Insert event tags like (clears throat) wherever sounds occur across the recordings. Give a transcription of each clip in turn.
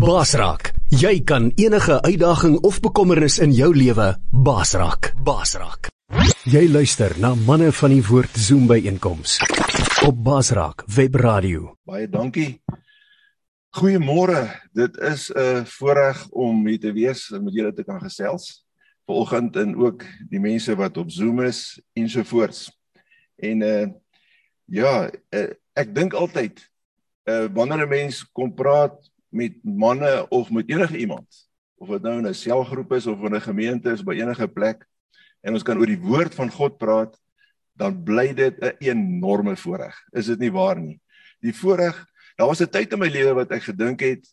Basraak, jy kan enige uitdaging of bekommernis in jou lewe basraak. Basraak. Jy luister na manne van die woord Zoom by einkoms op Basraak Web Radio. Baie dankie. Goeiemôre. Dit is 'n voorreg om hier te wees en met julle te kan gesels. Vanoggend en ook die mense wat op Zoom is ensovoorts. En uh ja, uh, ek dink altyd uh wanneer 'n mens kom praat met manne of met enige iemand of dit nou in 'n selgroep is of in 'n gemeente is by enige plek en ons kan oor die woord van God praat dan bly dit 'n enorme voorreg. Is dit nie waar nie? Die voorreg daar was 'n tyd in my lewe wat ek gedink het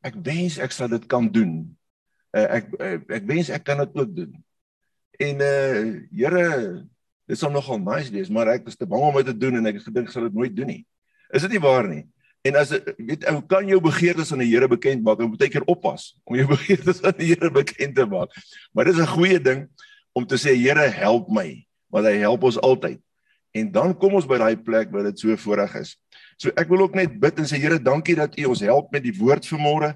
ek wens ek sal dit kan doen. Uh, ek ek, ek wens ek kan dit ook doen. En uh Here dit sou nogal nice wees maar ek is te bang om dit te doen en ek het gedink ek sal dit nooit doen nie. Is dit nie waar nie En as weet ou kan jou begeertes aan die Here bekend maak, moet jy keer oppas om jou (laughs) begeertes aan die Here bekend te maak. Maar dis 'n goeie ding om te sê Here help my, want hy help ons altyd. En dan kom ons by daai plek waar dit so voorreg is. So ek wil ook net bid en sê Here, dankie dat U ons help met die woord vanmôre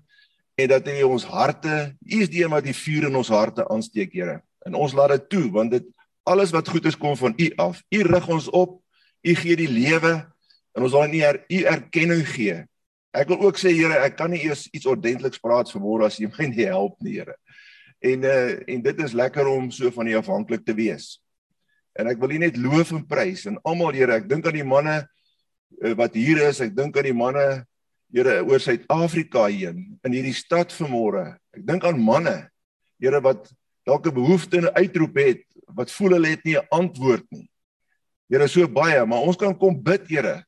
en dat U ons harte, U is die een wat die vuur in ons harte aansteek, Here. En ons laat dit toe want dit alles wat goed is kom van U af. U rig ons op. U gee die lewe en ons wil nie u erkenning gee. Ek wil ook sê Here, ek kan nie eers iets ordentliks praat vanmôre as jy (laughs) my nie help nie, Here. En uh en dit is lekker om so van U afhanklik te wees. En ek wil U net loof en prys en almal Here, ek dink aan die manne uh, wat hier is, ek dink aan die manne Here oor Suid-Afrika heen in hierdie stad vanmôre. Ek dink aan manne Here wat dalk 'n behoefte en 'n uitroep het wat voel hulle het nie 'n antwoord nie. Here so baie, maar ons kan kom bid, Here,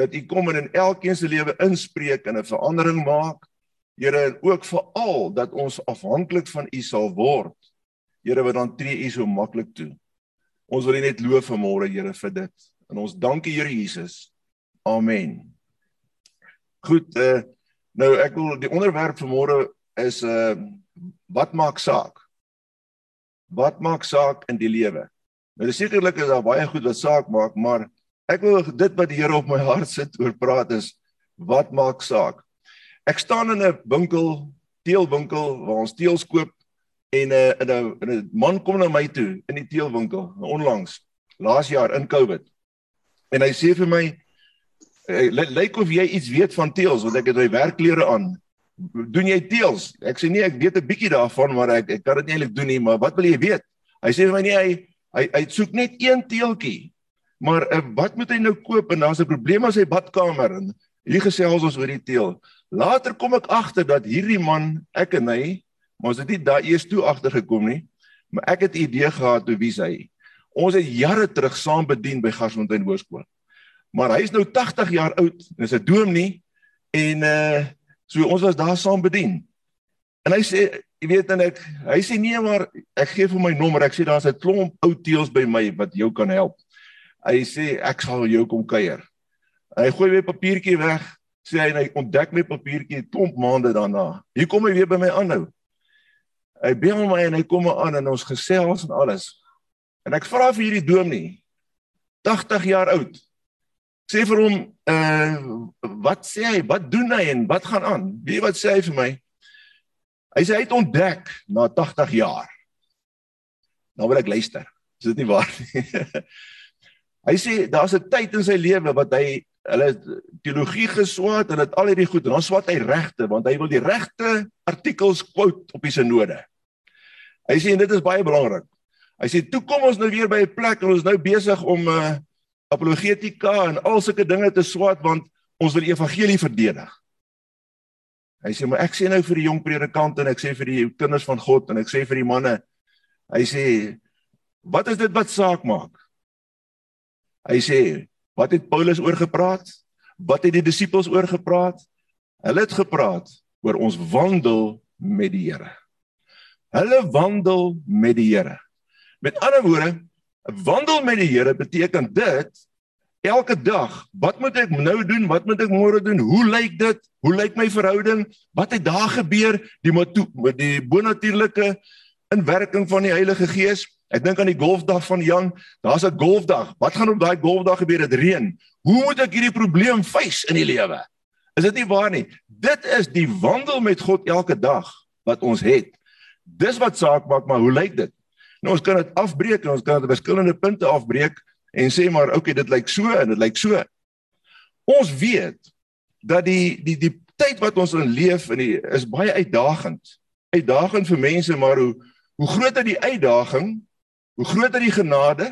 dat U kom en in elkeen se lewe inspreek en 'n verandering maak. Here, en ook veral dat ons afhanklik van U sal word. Here, wat dan tree U so maklik toe. Ons wil U net loof vanmôre, Here, vir dit. En ons dank U, Here Jesus. Amen. Goed, uh nou ek wil die onderwerp vanmôre is uh wat maak saak? Wat maak saak in die lewe? Nou sekerlik is daar baie goed wat saak maak, maar Ek wil dit wat die Here op my hart sit oor praat is wat maak saak. Ek staan in 'n winkel, teelwinkel waar ons teels koop en 'n uh, 'n 'n man kom na my toe in die teelwinkel onlangs laas jaar in Covid. En hy sê vir my lyk of jy iets weet van teels want ek het my werkklere aan. Doen jy teels? Ek sê nee, ek weet 'n bietjie daarvan maar ek ek kan dit nie eintlik doen nie, maar wat wil jy weet? Hy sê vir my nee, hy hy, hy soek net een teeltjie Maar uh, wat moet hy nou koop en daar's 'n probleem aan sy badkamer en hier gesels ons oor die teel. Later kom ek agter dat hierdie man, ek en hy, maar ons het nie daai eers toe agter gekom nie, maar ek het 'n idee gehad hoe wie hy. Ons het jare terug saam bedien by Gasfontein Hoërskool. Maar hy is nou 80 jaar oud, is 'n dominee en uh so ons was daar saam bedien. En hy sê, jy weet en ek hy sê nee maar ek gee vir my nommer. Ek sê daar's 'n klomp ou teels by my wat jou kan help. Hy sê ek sal jou kom kuier. Hy gooi my papiertjie weg, sê hy en hy ontdek my papiertjie klomp maande daarna. Hier kom hy weer by my aanhou. Hy bel my en hy kom maar aan en ons gesels en alles. En ek vra vir hierdie dominee 80 jaar oud. Sê vir hom, uh wat sê hy? Wat doen hy en wat gaan aan? Wie wat sê hy vir my? Hy sê hy het ontdek na 80 jaar. Nou wil ek luister. Is dit nie waar nie? (laughs) Hy sê daar's 'n tyd in sy lewe wat hy hulle teologie geswaat en dit al hierdie goed en dan swat hy regte want hy wil die regte artikels quote op die synode. Hy sê dit is baie belangrik. Hy sê toe kom ons nou weer by 'n plek en ons nou besig om uh, eh, apologetika en al sulke dinge te swat want ons wil die evangelie verdedig. Hy sê maar ek sê nou vir die jong predikante en ek sê vir die kinders van God en ek sê vir die manne. Hy sê wat is dit wat saak maak? Hy sê, wat het Paulus oor gepraat? Wat het die disippels oor gepraat? Hulle het gepraat oor ons wandel met die Here. Hulle wandel met die Here. Met ander woorde, wandel met die Here beteken dit elke dag, wat moet ek nou doen? Wat moet ek môre doen? Hoe lyk dit? Hoe lyk my verhouding? Wat het daar gebeur? Die met die bonatuurlike inwerking van die Heilige Gees. Ek dink aan die golfdag van Jan. Daar's 'n golfdag. Wat gaan op daai golfdag gebeur? Dit reën. Hoe moet ek hierdie probleem face in die lewe? Is dit nie waar nie? dit is die wandel met God elke dag wat ons het. Dis wat saak maak, maar hoe lyk dit? Nou ons kan dit afbreek en ons kan dit op verskillende punte afbreek en sê maar okay, dit lyk so en dit lyk so. Ons weet dat die die die tyd wat ons in leef in die is baie uitdagend. Uitdagend vir mense, maar hoe hoe groter die uitdaging, hoe groter die genade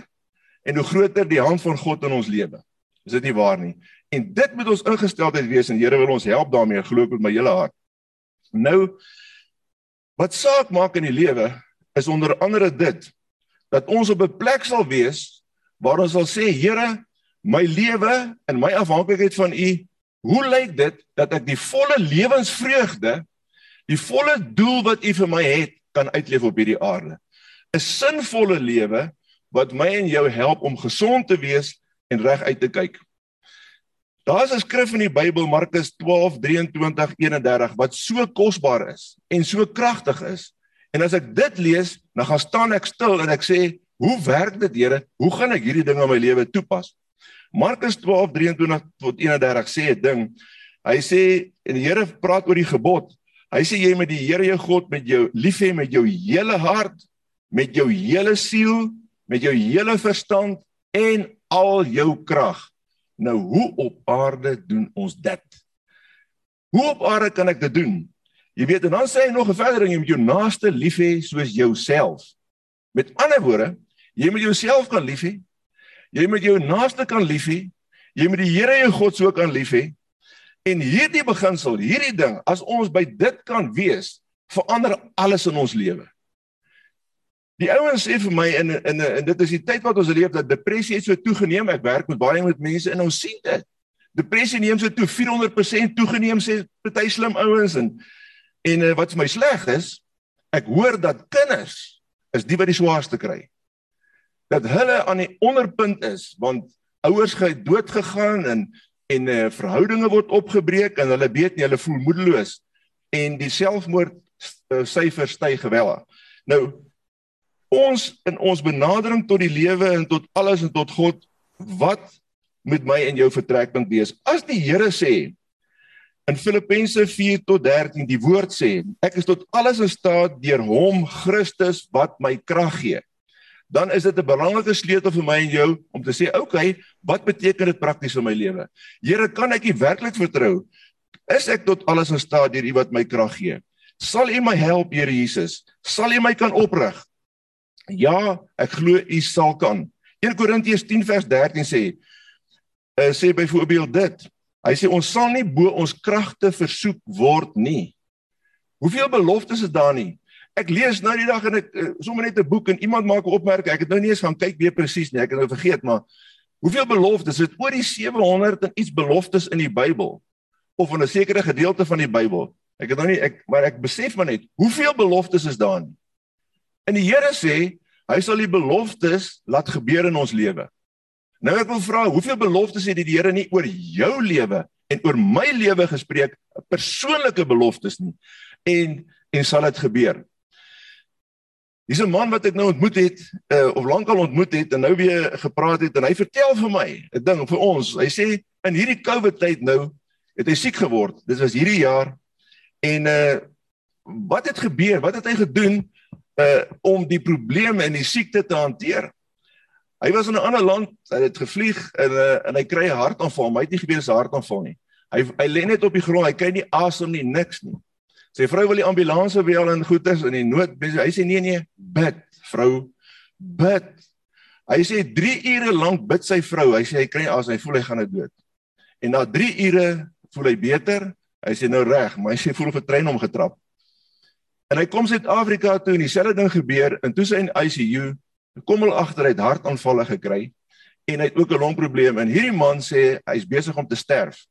en hoe groter die hand van God in ons lewe. Is dit nie waar nie? En dit moet ons ingesteldheid wees en Here wil ons help daarmee, glo ek met my hele hart. Nou wat saak maak in die lewe is onder andere dit dat ons op 'n plek sal wees waar ons sal sê Here, my lewe en my afhanklikheid van U, hoe lyk dit dat ek die volle lewensvreugde, die volle doel wat U vir my het, kan uitleef op hierdie aarde? 'n Sinvolle lewe wat my en jou help om gesond te wees en reg uit te kyk. Daar's 'n skrif in die Bybel Markus 12:23-31 wat so kosbaar is en so kragtig is. En as ek dit lees, dan gaan staan ek stil en ek sê, "Hoe werk dit, Here? Hoe gaan ek hierdie ding in my lewe toepas?" Markus 12:23 tot 31 sê 'n ding. Hy sê en die Here praat oor die gebod. Hy sê jy moet die Here jou God met jou lief hê met jou hele hart, met jou hele siel, met jou hele verstand en al jou krag. Nou hoe op aarde doen ons dit? Hoe op aarde kan ek dit doen? Jy weet en dan sê hy nog 'n verder ding, jy moet jou naaste lief hê soos jouself. Met ander woorde, jy moet jouself kan lief hê. Jy moet jou naaste kan lief hê. Jy moet die Here jou God so kan lief hê. En hierdie beginsel, hierdie ding, as ons by dit kan wees, verander alles in ons lewe. Die ouens sê vir my in in en dit is die tyd wat ons leef dat depressie het so toegeneem. Ek werk met baie met mense en ons sien dit. Depressie neem so toe 400% toegeneem sê party slim ouens en en uh, wat vir my sleg is, ek hoor dat kinders is die wat die swaarste kry. Dat hulle aan die onderpunt is want ouers het dood gegaan en en uh, verhoudinge word opgebreek en hulle weet nie hulle voel moedeloos en die selfmoord syfers styg geweldig. Nou ons in ons benadering tot die lewe en tot alles en tot God wat met my en jou vertrekpunt wees. As die Here sê in Filippense 4 tot 13 die woord sê ek is tot alles in staat deur hom Christus wat my krag gee. Dan is dit 'n belangrike sleutel vir my en jou om te sê, "Oké, okay, wat beteken dit prakties in my lewe? Here, kan ek U werklik vertrou? Is ek tot alles in staat deur U wat my krag gee? Sal U my help, Here Jesus? Sal U my kan oprig? Ja, ek glo u sal kan. 1 Korintiërs 10 vers 13 sê uh, sê byvoorbeeld dit. Hy sê ons sal nie bo ons kragte versoek word nie. Hoeveel beloftes is daar nie? Ek lees nou die dag en ek uh, sommer net 'n boek en iemand maak 'n opmerking. Ek het nou nie eens gaan kyk weer presies nie. Ek het nou vergeet, maar hoeveel beloftes? Dit oor die 700 en iets beloftes in die Bybel of in 'n sekere gedeelte van die Bybel. Ek het nou nie ek maar ek besef maar net, hoeveel beloftes is daar nie? En die Here sê, hy sal die beloftes laat gebeur in ons lewe. Nou ek wil vra, hoeveel beloftes het die Here nie oor jou lewe en oor my lewe gespreek, persoonlike beloftes nie? En en sal dit gebeur? Dis 'n man wat ek nou ontmoet het, uh, of lankal ontmoet het en nou weer gepraat het en hy vertel vir my 'n ding vir ons. Hy sê in hierdie COVID tyd nou het hy siek geword. Dit was hierdie jaar. En uh wat het gebeur? Wat het hy gedoen uh om die probleme en die siekte te hanteer. Hy was in 'n ander land, hy het gevlieg en uh, en hy kry 'n hartaanval, maar hy het nie geweet 'n hartaanval nie. Hy hy lê net op die grond, hy kry nie asem nie, niks nie. Sy vrou wil die ambulanse bel en goed is in die nood. Hy sê nee nee, bid, vrou, bid. Hy sê 3 ure lank bid sy vrou. Hy sê hy kry asem, hy voel hy gaan dood. En na 3 ure voel hy beter. Hy sê nou reg, maar hy sê voel of 'n trein hom getrap. En hy kom Suid-Afrika toe en dieselfde ding gebeur en toe sy in ICU kom hulle agter hy het hartaanvalle gekry en hy het ook 'n longprobleem en hierdie man sê hy's besig om te sterf.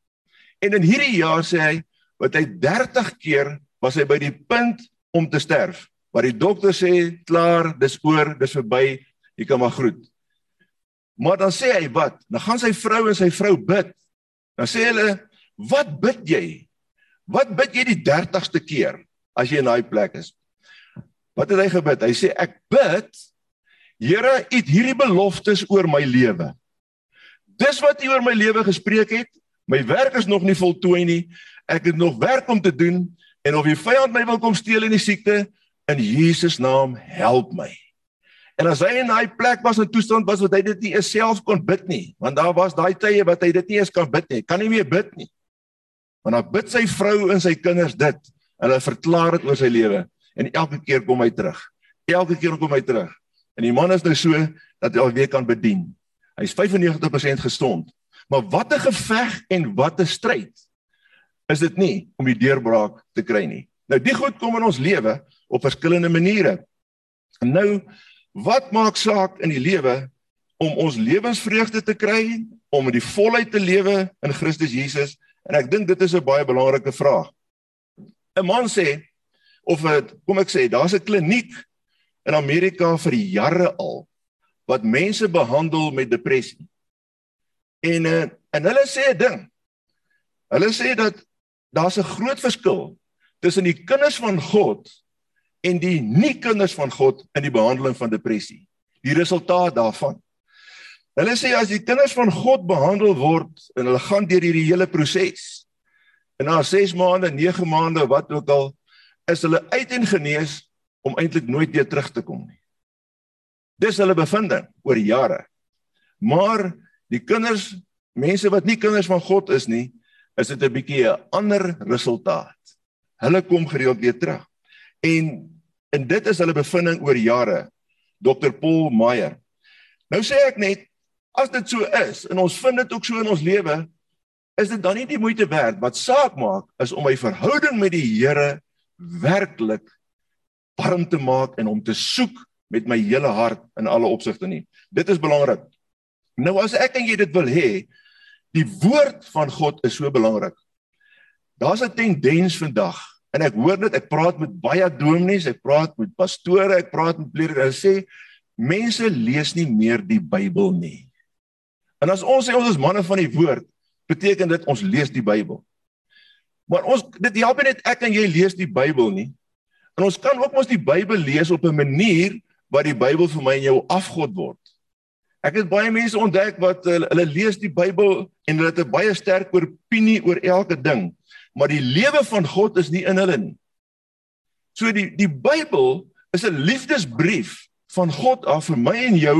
En in hierdie jaar sê hy wat hy 30 keer was hy by die punt om te sterf. Maar die dokter sê klaar, dis oor, dis verby, jy kan maar groet. Maar dan sê hy wat? Dan gaan sy vrou en sy vrou bid. Dan sê hulle, "Wat bid jy? Wat bid jy die 30ste keer?" As jy in daai plek is. Wat het hy gebid? Hy sê ek bid Here, U het hierdie beloftes oor my lewe. Dis wat U oor my lewe gespreek het. My werk is nog nie voltooi nie. Ek het nog werk om te doen en of die vyand my wil kom steel in die siekte, in Jesus naam help my. En as hy in daai plek was in toestand was wat hy dit nie self kon bid nie, want daar was daai tye wat hy dit nie eens kan bid nie. Kan nie meer bid nie. Want dan bid sy vrou en sy kinders dit en hulle verklaar dit oor sy lewe en elke keer kom hy terug. Elke keer kom hy terug. En die man is nou so dat hy alweer kan bedien. Hy's 95% gesond. Maar wat 'n geveg en wat 'n stryd is dit nie om die deurbraak te kry nie. Nou die goed kom in ons lewe op verskillende maniere. Nou wat maak saak in die lewe om ons lewensvreugde te kry, om in die volheid te lewe in Christus Jesus? En ek dink dit is 'n baie belangrike vraag. 'n Man sê of het, kom ek sê, daar's 'n kliniek in Amerika vir jare al wat mense behandel met depressie. En uh, en hulle sê 'n ding. Hulle sê dat daar's 'n groot verskil tussen die kinders van God en die nie kinders van God in die behandeling van depressie. Die resultaat daarvan. Hulle sê as die kinders van God behandel word en hulle gaan deur hierdie hele proses en na 6 maande, 9 maande, wat ook al, is hulle uit en genees om eintlik nooit weer terug te kom nie. Dis hulle bevinding oor jare. Maar die kinders, mense wat nie kinders van God is nie, is dit 'n bietjie 'n ander resultaat. Hulle kom gereeld weer terug. En en dit is hulle bevinding oor jare. Dr Paul Meyer. Nou sê ek net as dit so is en ons vind dit ook so in ons lewe, is dit dan nie die moeite werd wat saak maak is om my verhouding met die Here werklik warm te maak en om te soek met my hele hart in alle opsigte nie. Dit is belangrik. Nou as ek en jy dit wil hê, die woord van God is so belangrik. Daar's 'n tendens vandag en ek hoor dit, ek praat met baie dominees, ek praat met pastore, ek praat met predikers, hulle sê mense lees nie meer die Bybel nie. En as ons sê ons is manne van die woord, beteken dit ons lees die Bybel. Maar ons dit help net ek en jy lees die Bybel nie. En ons kan ook mos die Bybel lees op 'n manier wat die Bybel vir my en jou afgod word. Ek het baie mense ontdek wat hulle, hulle lees die Bybel en hulle het 'n baie sterk opinie oor elke ding, maar die lewe van God is nie in hulle nie. So die die Bybel is 'n liefdesbrief van God af vir my en jou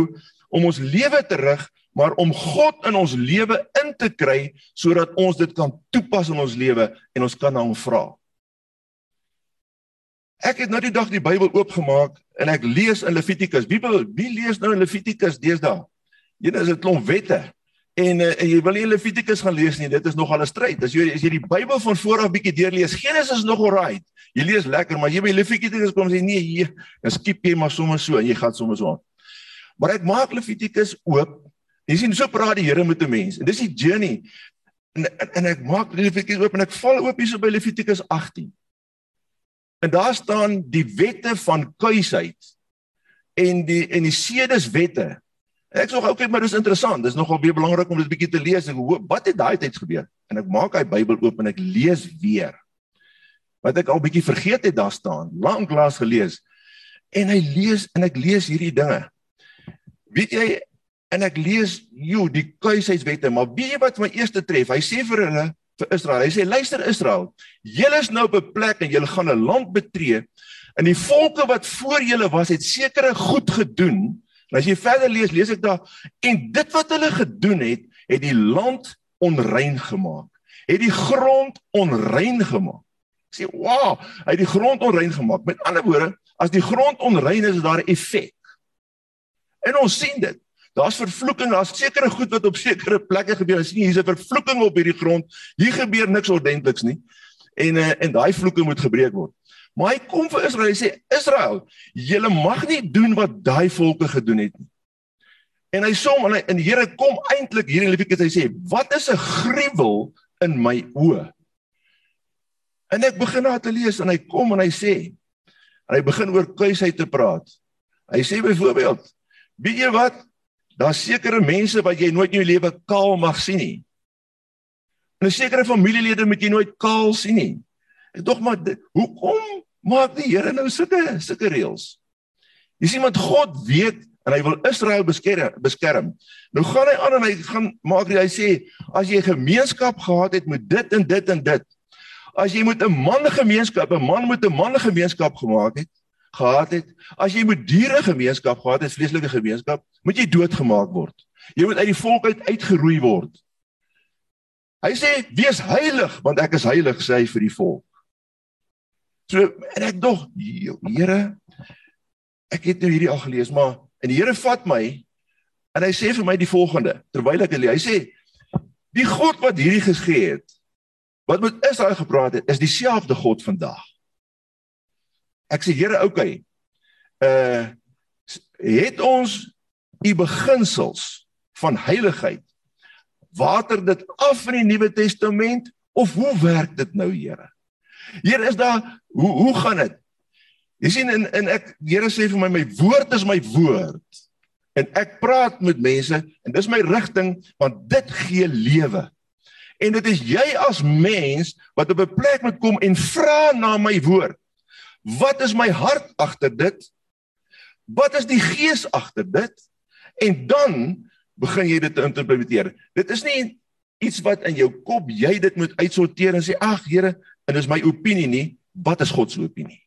om ons lewe te rig, maar om God in ons lewe in te kry sodat ons dit kan toepas in ons lewe en ons kan na hom vra. Ek het nou die dag die Bybel oopgemaak en ek lees in Levitikus. Wie wil wie lees nou in Levitikus deesdae? Een is 'n klomp wette. En, uh, en jy wil nie Levitikus gaan lees nie. Dit is nogal 'n stryd. As jy as jy die Bybel van voor af bietjie deurlees, Genesis is nog alright. Jy lees lekker, maar jy by Levitikus kom sê nee, hier, dan skiep jy maar sommer so en jy gaan sommer so aan. Maar ek maak Levitikus oop. Jy sien so praat die Here met 'n mens. En dis die journey. En, en, en ek maak Levitikus oop en ek val oop hier so by Levitikus 18. En daar staan die wette van kuisheid en die en die sedeswette. Ek sê okay, maar dis interessant. Dis nogal baie belangrik om dit bietjie te lees. Ek hoop wat het daai tyd gebeur? En ek maak hy Bybel oop en ek lees weer. Wat ek al bietjie vergeet het daar staan, lank laas gelees. En hy lees en ek lees hierdie dinge. Weet jy en ek lees jo die kuisheidswette, maar weet jy wat my eerste tref? Hy sê vir hulle vir Israel. Hy sê luister Israel, julle is nou op 'n plek en julle gaan 'n land betree en die volke wat voor julle was het sekere goed gedoen. En as jy verder lees, lees ek daar en dit wat hulle gedoen het, het die land onrein gemaak. Het die grond onrein gemaak. Sê, "Wow, hy het die grond onrein gemaak." Met ander woorde, as die grond onrein is, is daar 'n effek. En ons sien dit. Daar's vervloeking, daar's sekere goed wat op sekere plekke gebeur. Ons sien hier's 'n vervloeking op hierdie grond. Hier gebeur niks ordentliks nie. En uh, en daai vloeke moet gebreek word. Maar hy kom vir Israel en sê Israel, julle mag nie doen wat daai volke gedoen het nie. En hy som en hy en die Here kom eintlik hier in Levitikus hy sê, "Wat is 'n gruwel in my oë?" En ek begin na te lees en hy kom en hy sê en hy begin oor kuisheid te praat. Hy sê byvoorbeeld, "Weet jy wat? Daar's sekere mense wat jy nooit in jou lewe kaal mag sien nie. En 'n sekere familielede moet jy nooit kaal sien nie. Ek dog maar hoekom maak die Here nou sulke sulke reëls? Jy sien want God weet en hy wil Israel beskerm beskerm. Nou gaan hy aan en hy gaan maak hy sê as jy gemeenskap gehad het met dit en dit en dit. as jy met 'n man gemeenskap, 'n man met 'n man gemeenskap gemaak het, gehad het, as jy met diere gemeenskap gehad het, vleeslike gemeenskap, moet jy doodgemaak word. Jy moet uit die volk uit uitgeroei word. Hy sê wees heilig want ek is heilig sê hy vir die volk. So en ek dog Here ek het nou hierdie al gelees maar en die Here vat my en hy sê vir my die volgende terwyl ek. Hy sê die God wat hierdie gegee het wat met Israel gepraat het is dieselfde God vandag. Ek sê Here, okay. Uh het ons u beginsels van heiligheid water dit af in die Nuwe Testament of hoe werk dit nou, Here? Here, is daar hoe hoe gaan dit? Jy sien en en ek Here sê vir my my woord is my woord. En ek praat met mense en dis my rigting want dit gee lewe. En dit is jy as mens wat op 'n plek moet kom en vra na my woord. Wat is my hart agter dit? Wat is die gees agter dit? En dan begin jy dit te interpreteer. Dit is nie iets wat in jou kop jy dit moet uitsorteer en sê ag Here, en dis my opinie nie, wat is God se opinie?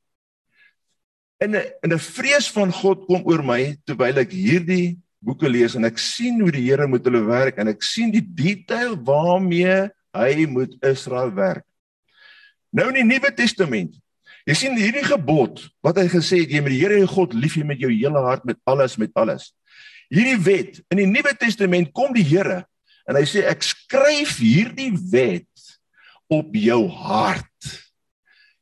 En 'n 'n vrees van God kom oor my terwyl ek hierdie boeke lees en ek sien hoe die Here met hulle werk en ek sien die detail waarmee hy met Israel werk. Nou in die Nuwe Testament Jy sien hierdie gebod wat hy gesê het jy moet die Here jou God lief hê met jou hele hart met alles met alles. Hierdie wet in die Nuwe Testament kom die Here en hy sê ek skryf hierdie wet op jou hart.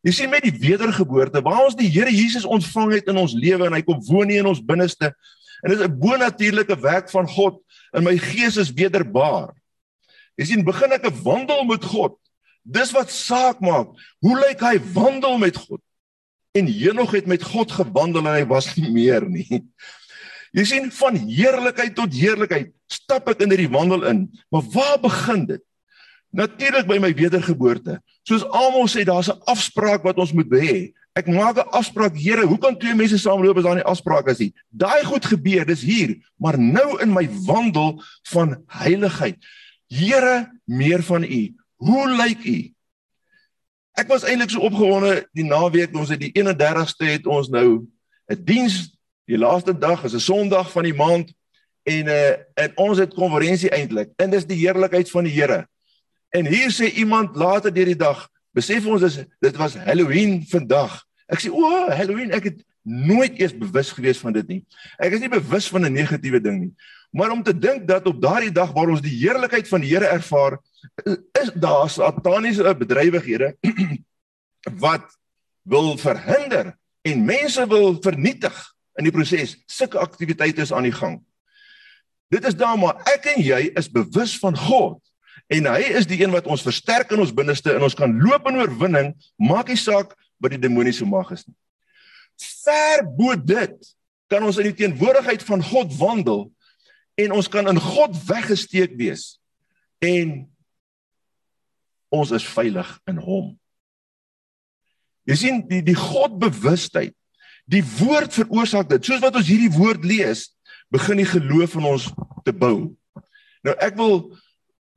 Jy sien met die wedergeboorte waar ons die Here Jesus ontvang het in ons lewe en hy kom woon in ons binneste en dit is 'n bonatuurlike werk van God en my gees is wederbaar. Jy sien begin ek 'n wandel met God Dis wat saak maak. Hoe lyk hy wandel met God? En Henog het met God gewandel en hy was nie meer nie. Jy sien van heerlikheid tot heerlikheid stap ek in hierdie wandel in. Maar waar begin dit? Natuurlik by my wedergeboorte. Soos almal sê daar's 'n afspraak wat ons moet hê. Ek maak 'n afspraak, Here, hoe kan twee mense saamloop as daar nie afspraak is nie? Daai goed gebeur, dis hier, maar nou in my wandel van heiligheid. Here, meer van U. Hoe lyk u? Ek was eintlik so opgewonde die naweek ons het die 31ste het ons nou 'n diens die laaste dag is 'n Sondag van die maand en uh en ons het konferensie eintlik en dis die heerlikheid van die Here. En hier sê iemand later deur die dag, besef ons is dit was Halloween vandag. Ek sê o, Halloween, ek het nooit eers bewus gewees van dit nie. Ek is nie bewus van 'n negatiewe ding nie. Maar om te dink dat op daardie dag waar ons die heerlikheid van die Here ervaar, is daar sataniese bedrywighede (clears throat) wat wil verhinder en mense wil vernietig in die proses. Sulke aktiwiteite is aan die gang. Dit is dan maar ek en jy is bewus van God en hy is die een wat ons versterk in ons binneste en ons kan loop in oorwinning, maak nie saak wat die demoniese mag is nie. Ver bo dit kan ons in die teenwoordigheid van God wandel en ons kan in God weggesteek wees en ons is veilig in hom. Jy sien die die Godbewustheid, die woord veroorsaak dit. Soos wat ons hierdie woord lees, begin die geloof in ons te bou. Nou ek wil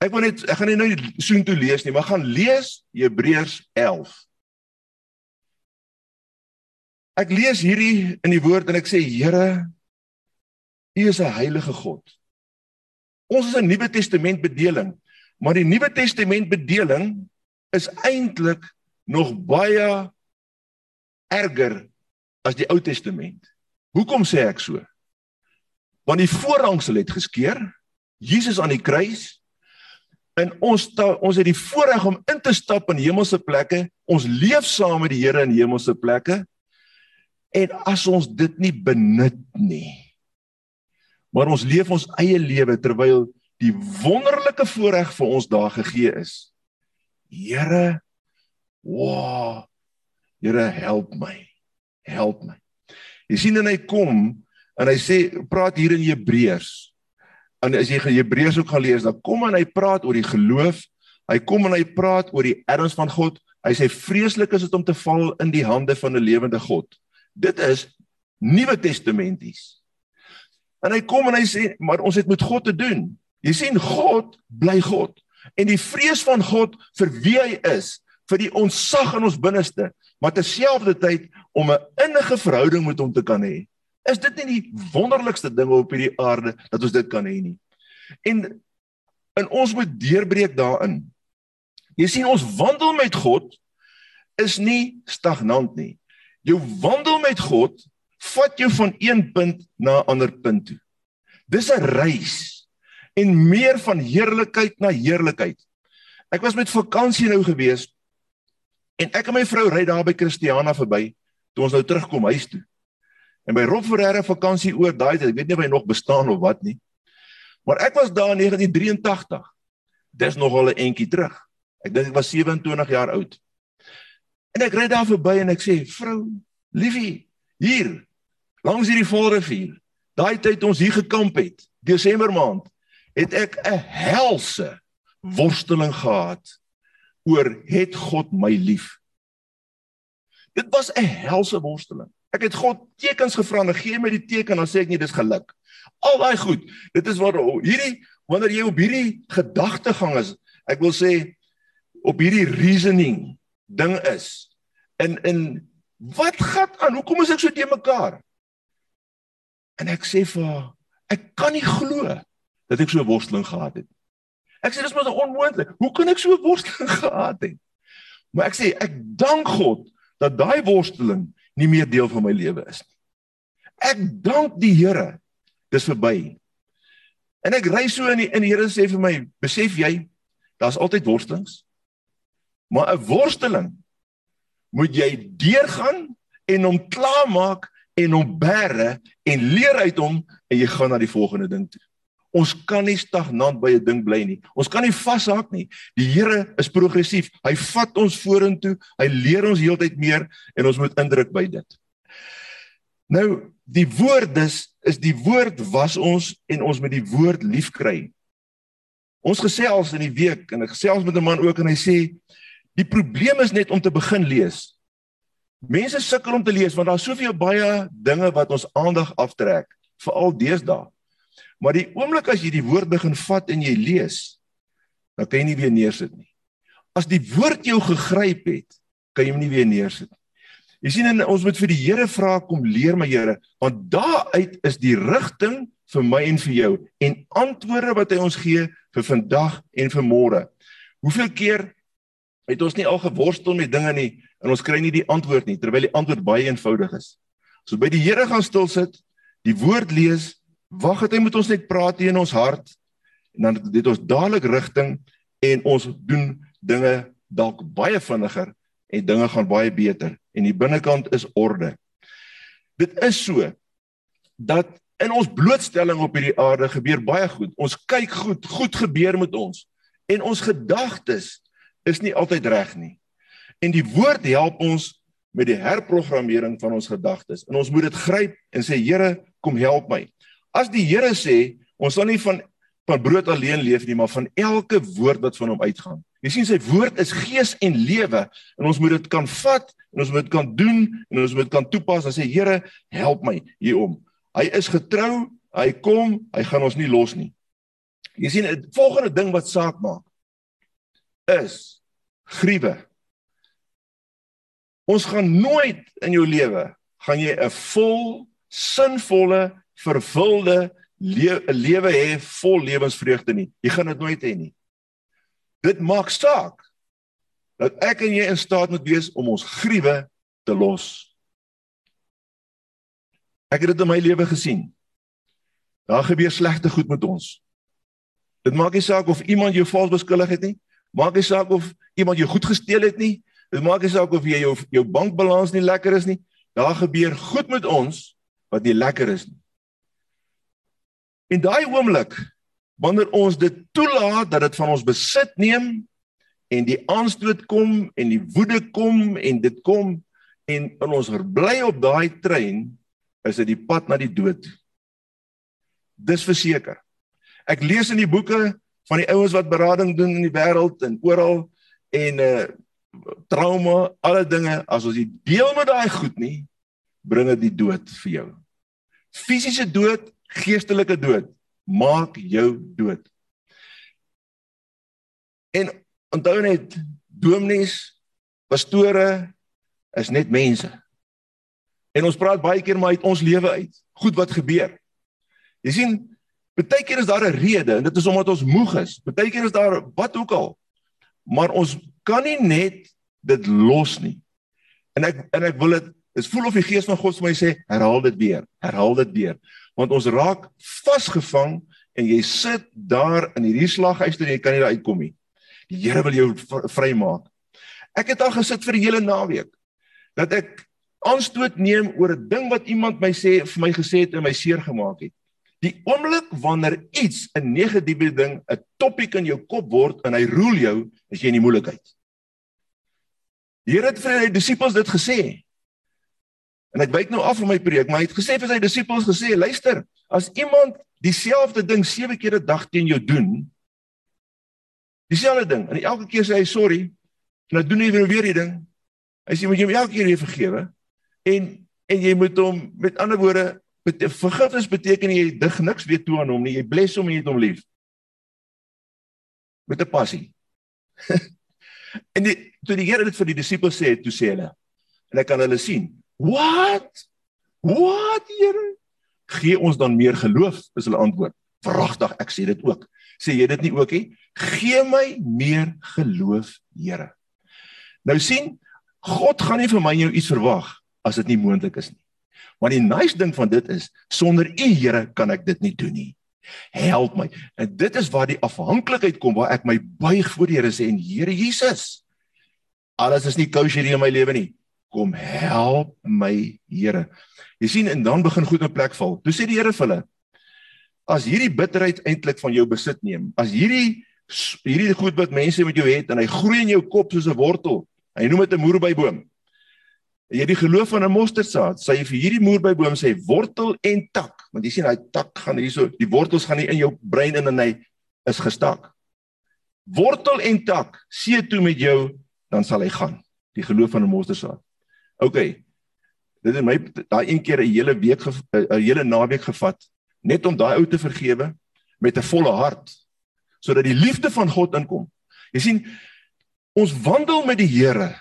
ek wil net ek gaan nie nou soontoe lees nie, maar gaan lees Hebreërs 11. Ek lees hierdie in die woord en ek sê Here, U is 'n heilige God. Ons is 'n Nuwe Testament bedeling. Maar die Nuwe Testament bedeling is eintlik nog baie erger as die Ou Testament. Hoekom sê ek so? Want die voorhangsel het geskeur, Jesus aan die kruis en ons ta, ons het die voorreg om in te stap in hemelse plekke. Ons leef saam met die Here in hemelse plekke. En as ons dit nie benut nie, maar ons leef ons eie lewe terwyl die wonderlike voorreg vir ons daar gegee is. Here, wow. Here, help my. Help my. Jy sien en hy kom en hy sê praat hier in Hebreërs. En as jy Hebreërs ook gaan lees, dan kom en hy praat oor die geloof. Hy kom en hy praat oor die erns van God. Hy sê vreeslik is dit om te val in die hande van 'n lewende God. Dit is Nuwe Testamenties. En hy kom en hy sê maar ons het met God te doen. Jy sien God bly God en die vrees van God vir wie hy is vir die ontsag in ons binneste, maar terselfdertyd om 'n innige verhouding met hom te kan hê. Is dit nie die wonderlikste ding op hierdie aarde dat ons dit kan hê nie? En en ons moet deurbreek daarin. Jy sien ons wandel met God is nie stagnant nie. Jou wandel met God vat jou van een punt na 'n ander punt toe. Dis 'n reis en meer van heerlikheid na heerlikheid. Ek was met vakansie nou gewees en ek en my vrou ry daar by Christiana verby toe ons nou terugkom huis toe. En by Rob Ferreira vakansie oor daai tyd, ek weet nie of hy nog bestaan of wat nie. Maar ek was daar in 1983. Dis nogal 'n entjie terug. Ek dink ek was 27 jaar oud. En ek ry daar verby en ek sê, "Vrou, liefie, hier langs hierdie Volrivier, daai tyd ons hier gekamp het, Desember maand, het ek 'n helse worsteling gehad oor het God my lief." Dit was 'n helse worsteling. Ek het God tekens gevra en gee my die teken dan sê ek nie dis geluk. Al daai goed. Dit is waar hierdie wanneer jy op hierdie gedagtegang is, ek wil sê op hierdie reasoning ding is. In in wat gaan aan? Hoekom is ek so te mekaar? En ek sê vir haar, ek kan nie glo dat ek so 'n worsteling gehad het. Ek sê dis maar onmoontlik. Hoe kan ek so 'n worsteling (laughs) gehad het? Maar ek sê ek dank God dat daai worsteling nie meer deel van my lewe is nie. Ek dank die Here. Dis verby. En ek ry so in die in die Here sê vir my, besef jy, daar's altyd worstelings. Maar 'n worsteling moet jy deurgaan en hom klaarmaak en hom bære en leer uit hom en jy gaan na die volgende ding toe. Ons kan nie stagnant by 'n ding bly nie. Ons kan nie vashak nie. Die Here is progressief. Hy vat ons vorentoe. Hy leer ons heeltyd meer en ons moet indruk by dit. Nou, die woord is is die woord was ons en ons moet die woord liefkry. Ons gesels in die week en ek gesels met 'n man ook en hy sê Die probleem is net om te begin lees. Mense sukkel om te lees want daar's soveel baie dinge wat ons aandag aftrek, veral deesdae. Maar die oomblik as jy die woord begin vat en jy lees, dan kan jy nie weer neersit nie. As die woord jou gegryp het, kan jy hom nie weer neersit nie. Jy sien en ons moet vir die Here vra kom leer my Here, want daaruit is die rigting vir my en vir jou en antwoorde wat hy ons gee vir vandag en vir môre. Hoeveel keer het ons nie al geworstel met dinge nie en ons kry nie die antwoord nie terwyl die antwoord baie eenvoudig is. So by die Here gaan stil sit, die woord lees, wag dat hy met ons net praat in ons hart en dan dit ons dadelik rigting en ons doen dinge dalk baie vinniger en dinge gaan baie beter en die binnekant is orde. Dit is so dat in ons blootstelling op hierdie aarde gebeur baie goed. Ons kyk goed, goed gebeur met ons en ons gedagtes is nie altyd reg nie. En die woord help ons met die herprogrammering van ons gedagtes. En ons moet dit gryp en sê Here, kom help my. As die Here sê, ons sal nie van van brood alleen leef nie, maar van elke woord wat van hom uitgaan. Jy sien sy woord is gees en lewe en ons moet dit kan vat en ons moet dit kan doen en ons moet dit kan toepas en sê Here, help my hierom. Hy is getrou, hy kom, hy gaan ons nie los nie. Jy sien, die volgende ding wat saak maak is gruwe. Ons gaan nooit in jou lewe gaan jy 'n vol sinvolle vervulde lewe lewe hê vol lewensvreugde nie. Jy gaan dit nooit hê nie. Dit maak saak dat ek en jy in staat moet wees om ons gruwe te los. Ek het dit in my lewe gesien. Daar gebeur slegte goed met ons. Dit maak nie saak of iemand jou vals beskuldig het nie. Maak nie saak of iemand jou goed gesteel het nie. Dit maak nie saak of jy jou jou bankbalans nie lekker is nie. Daar gebeur goed met ons wat nie lekker is nie. En daai oomblik wanneer ons dit toelaat dat dit van ons besit neem en die aanstoot kom en die woede kom en dit kom en in ons bly op daai trein is dit die pad na die dood. Dis verseker. Ek lees in die boeke van die ouens wat berading doen in die wêreld en oral en uh trauma, alle dinge, as ons die deel met daai goed nie, bring dit die dood vir jou. Fisiese dood, geestelike dood, maak jou dood. En onthou net, dominees pastore is net mense. En ons praat baie keer maar uit ons lewe uit. Goed wat gebeur. Jy sien, baie keer is daar 'n rede en dit is omdat ons moeg is. Baie keer is daar wat ook al. Maar ons kan nie net dit los nie. En ek en ek wil dit is voel of die gees van God vir my sê herhaal dit weer. Herhaal dit weer. Want ons raak vasgevang en jy sit daar in hierdie slaghuis en jy kan nie daar uitkom nie. Die Here wil jou vrymaak. Ek het al gesit vir die hele naweek dat ek aanstoot neem oor 'n ding wat iemand my sê vir my gesê het en my seer gemaak het. Die oomblik wanneer iets 'n negatiewe ding 'n topik in jou kop word en hy roel jou, is jy in die moeilikheid. Die Here het vir sy disippels dit gesê. En ek wyk nou af van my preek, maar hy het gesê vir sy disippels gesê, luister, as iemand dieselfde ding sewe keer 'n dag teen jou doen, dieselfde ding, en elke keer sê hy sorry, en dan doen hy weer die ding, Hy sê moet jy hom elke keer weer vergewe en en jy moet hom met ander woorde bete, vergifnis beteken jy dig niks weer toe aan hom nie. Jy bless hom en jy het hom lief. Met 'n passie. (laughs) en die toe die Here dit vir die disippels sê, toe sê hulle en ek kan hulle sien. What? What Here? Gee ons dan meer geloof? Is hulle antwoord. Vragtig, ek sê dit ook. Sê jy dit nie ook nie? Gee my meer geloof, Here. Nou sien, God gaan nie vir my jou iets verwag as dit nie moontlik is nie. Maar die nice ding van dit is sonder U Here kan ek dit nie doen nie. Help my. En dit is waar die afhanklikheid kom waar ek my buig voor die Here sê en Here Jesus. Alles is nie kosher in my lewe nie. Kom help my Here. Jy sien en dan begin goed in plek val. Toe sê die Here vir hulle: As hierdie bitterheid eintlik van jou besit neem, as hierdie hierdie goed wat mense met jou het en hy groei in jou kop soos 'n wortel, Hy noem dit 'n moerbeiboom. Jy het die geloof van 'n mosterdsaad. Sy vir hierdie moerbeiboom sê wortel en tak, want jy sien daai tak gaan hierso, die wortels gaan nie in jou brein in en hy is gestak. Wortel en tak, see toe met jou, dan sal hy gaan. Die geloof van 'n mosterdsaad. OK. Dit het my daai een keer 'n hele week 'n hele naweek gevat net om daai ou te vergewe met 'n volle hart sodat die liefde van God inkom. Jy sien, Ons wandel met die Here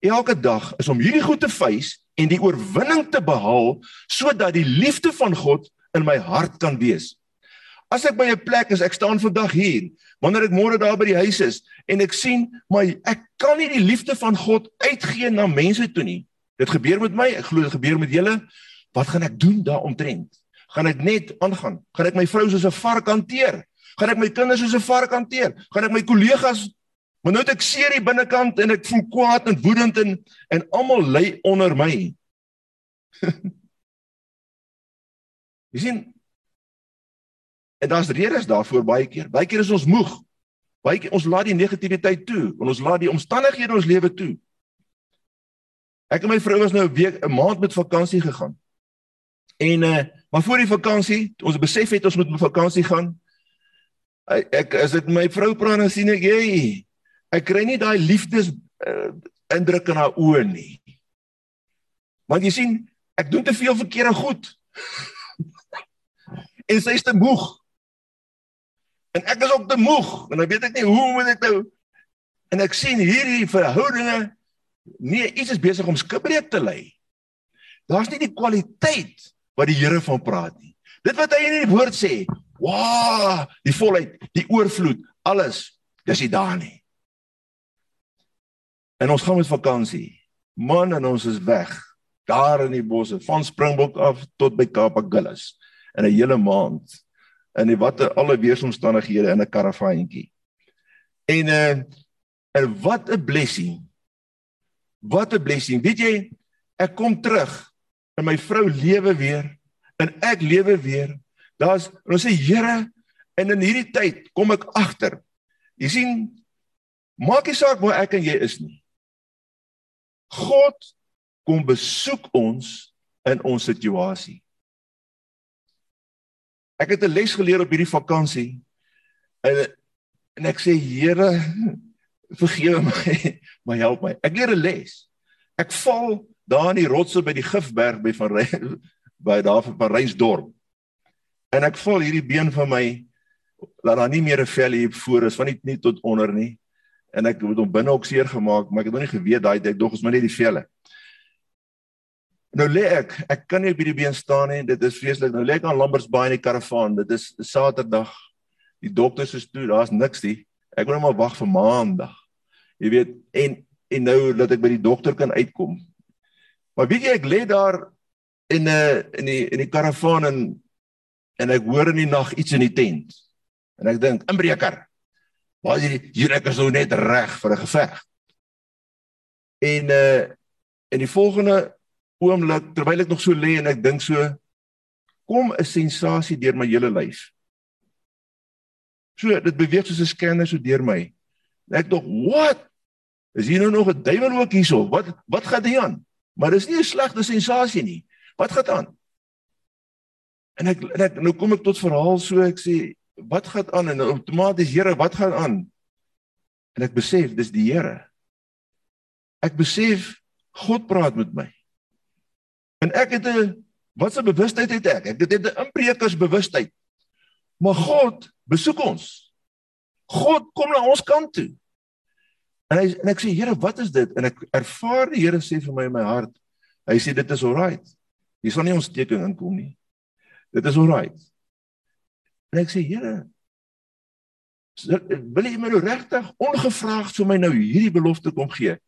elke dag is om hierdie goed te face en die oorwinning te behaal sodat die liefde van God in my hart kan wees. As ek by 'n plek is, ek staan vandag hier, wanneer ek môre daar by die huis is en ek sien maar ek kan nie die liefde van God uitgee na mense toe nie. Dit gebeur met my, ek glo dit gebeur met julle. Wat gaan ek doen daaromtrent? Gaan ek net aangaan? Gaan ek my vrou soos 'n vark hanteer? Gaan ek my kinders soos 'n vark hanteer? Gaan ek my kollegas Maar nou het ek seer hier binnekant en ek voel kwaad en woedend en en almal ly onder my. (laughs) Jy sien En daar's redes daarvoor baie keer. Baie keer is ons moeg. Baie keer ons laat die negativiteit toe en ons laat die omstandighede ons lewe toe. Ek en my vrou was nou 'n week 'n maand met vakansie gegaan. En uh maar voor die vakansie, ons besef het ons moet met vakansie gaan. Ek as ek my vrou praat dan sien ek jy ek kry nie daai liefdes uh, indruk in haar oë nie. Want jy sien, ek doen te veel verkeerde goed. (laughs) en sy is te moeg. En ek is ook te moeg en dan weet ek nie hoe moet ek nou en ek sien hierdie verhoudinge nee, iets is besig om skibreek te lê. Daar's nie die kwaliteit wat die Here van praat nie. Dit wat hy in die woord sê, wow, die volheid, die oorvloed, alles, dis nie daar nie. En ons gaan met vakansie. Man en ons is weg. Daar in die bosse van Springbok af tot by Kaapagullis in 'n hele maand. In die watter alle weeromstandighede in 'n karavaantjie. En uh en wat 'n blessing. Wat 'n blessing. Weet jy, ek kom terug en my vrou lewe weer en ek lewe weer. Daar's ons sê Here en in hierdie tyd kom ek agter. Jy sien maak nie saak waar ek en jy is nie. God kom besoek ons in ons situasie. Ek het 'n les geleer op hierdie vakansie en en ek sê Here vergewe my, (laughs) maar help my. Ek leer 'n les. Ek val daar in die rotse by die Gifberg by van (laughs) by daar van Parijsdorp. En ek val hierdie been van my laat daar nie meer 'n vel hier voor is van nie, nie tot onder nie. En ek het hom binne ook seer gemaak, maar ek het nog nie geweet daai tyd dog is maar net die velle. Nou lê ek, ek kan nie op hierdie been staan nie. Dit is vreeslik. Nou lê ek aan Lambersbaai in die karavaan. Dit is Saterdag. Die dokters is toe, daar's niks nie. Ek moet nou maar wag vir Maandag. Jy weet, en en nou dat ek by die dokter kan uitkom. Maar weet jy ek lê daar in 'n uh, in die in die karavaan en en ek hoor in die nag iets in die tent. En ek dink, inbreker. Waar is hierdie hier ek is nou net reg vir 'n geveg. En uh in die volgende oomblik terwyl ek nog so lê en ek dink so kom 'n sensasie deur my hele lyf. So dit beweeg soos 'n scanner so deur my. Ek dink, "What? Is hier nou nog 'n duiwel ook hierso? Wat wat gaan hier aan?" Maar dis nie 'n slegte sensasie nie. Wat gaan aan? En ek, en ek nou kom ek tot verhaal so ek sê, "Wat gaan aan?" En outomaties, "Here, wat gaan aan?" En ek besef dis die Here. Ek besef God praat met my. En ek het 'n wat 'n bewustheid het ek? Ek het 'n inbrekersbewustheid. Maar God besoek ons. God kom na ons kant toe. En hy en ek sê Here, wat is dit? En ek ervaar die Here sê vir my in my hart. Hy sê dit is alright. Hier sal nie ontsteking inkom nie. Dit is alright. En ek sê Here, wil jy my nou regtig ongevraagd vir my nou hierdie belofte kom gee?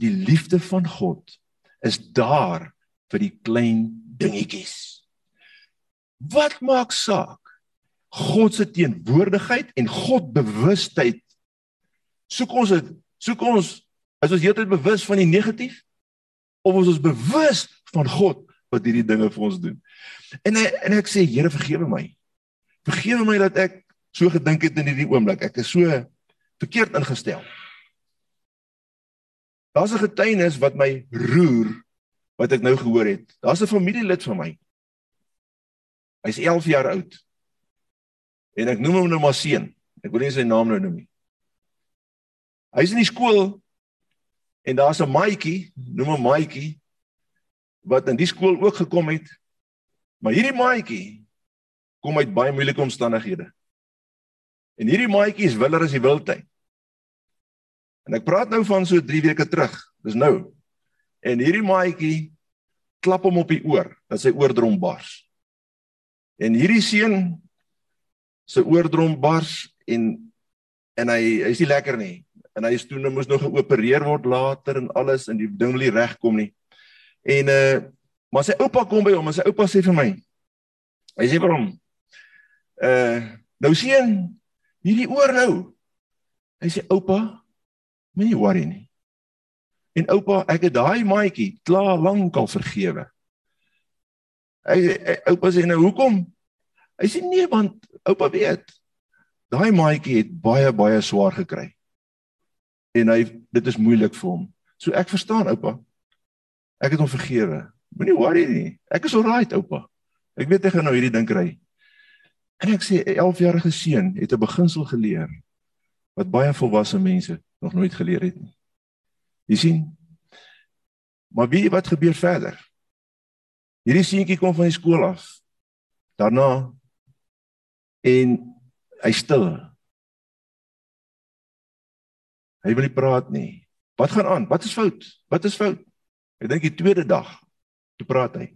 Die liefde van God is daar vir die klein dingetjies. Wat maak saak? God se teenwoordigheid en God bewustheid. Soek ons dit, soek ons is ons heeltyd bewus van die negatief of is ons bewus van God wat hierdie dinge vir ons doen? En en ek sê Here vergewe my. Vergewe my dat ek so gedink het in hierdie oomblik. Ek is so verkeerd ingestel. Daar's 'n getuienis wat my roer wat ek nou gehoor het. Daar's 'n familielid van my. Hy's 11 jaar oud. En ek noem hom nou maar seun. Ek wil nie sy naam nou noem nie. Hy's in die skool en daar's 'n maatjie, noem hom maatjie, wat in die skool ook gekom het. Maar hierdie maatjie kom uit baie moeilike omstandighede. En hierdie maatjie is willer as die wildtuin. En ek praat nou van so 3 weke terug. Dis nou. En hierdie maatjie klap hom op die oor dat sy oordrom bars. En hierdie seun se oordrom bars en en hy hy's nie lekker nie. En hy is toe nou moes nog geopereer word later en alles en die ding wil nie regkom nie. En uh maar sy oupa kom by hom en sy oupa sê vir my. Hy sê vir hom uh nou seun hierdie oor nou. Hy sê oupa moenie worry nie. En oupa, ek het daai maatjie klaar lankal vergewe. Hy, oupa sê nou hoekom? Hy sê nee want oupa weet. Daai maatjie het baie baie swaar gekry. En hy dit is moeilik vir hom. So ek verstaan oupa. Ek het hom vergewe. Moenie worry nie. Ek is alright oupa. Ek weet ek gaan nou hierdie ding kry. En ek sê 'n 11-jarige seun het 'n beginsel geleer wat baie volwasse mense nog nooit geleer het nie. Jy sien? Maar wie wat gebeur verder? Hierdie seentjie kom van die skool af. Daarna en hy stil. Hy wil nie praat nie. Wat gaan aan? Wat is fout? Wat is fout? Ek dink die tweede dag toe praat hy.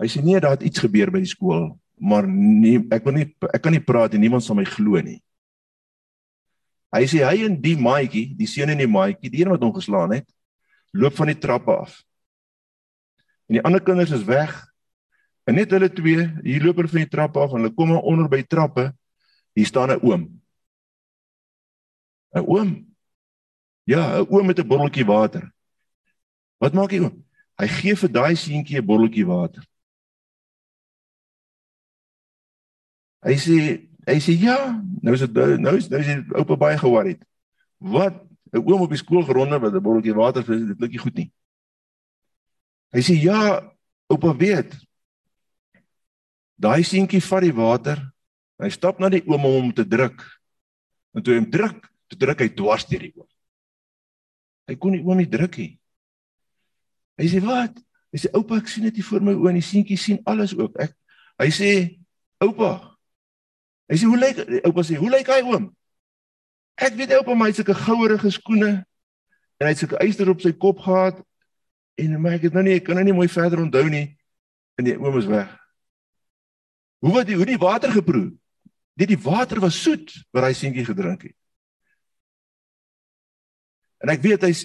Hy sê nee, daar het iets gebeur by die skool, maar nie ek wil nie ek kan nie praat en niemand sal my glo nie. Hy sê hy en die maatjie, die seun en die maatjie, die een wat hom geslaan het, loop van die trappe af. En die ander kinders is weg. En net hulle twee, hier loop hulle van die trappe af en hulle kom onder by trappe. Hier staan 'n oom. 'n Oom. Ja, 'n oom met 'n botteltjie water. Wat maak hy oom? Hy gee vir daai seentjie 'n botteltjie water. Hy sê Hy sê ja, nou is dit nou is nou is die oupa baie geworried. Wat 'n oom op die skool geronde met 'n botteltjie water vir dit klink nie goed nie. Hy sê ja, oupa weet. Daai seentjie vat die water. Hy stap na die oom om hom te druk. En toe hy hom druk, toe druk hy dwars deur die oom. Hy kon nie oom nie druk nie. Hy sê wat? Hy sê oupa, ek sien dit hier voor my oë en die seentjie sien alles ook. Ek hy sê oupa, Hy sê hoe lyk oupa sê hoe lyk hy oom? Ek weet op hom hy het sulke gouerige skoene en hy het sulke eister op sy kop gehad en maar ek het nou nie ek kan nou nie mooi verder onthou nie en die oom is weg. Hoe wat die hoe die water geproe? Dit die water was soet wat hy seentjie gedrink het. En ek weet hy's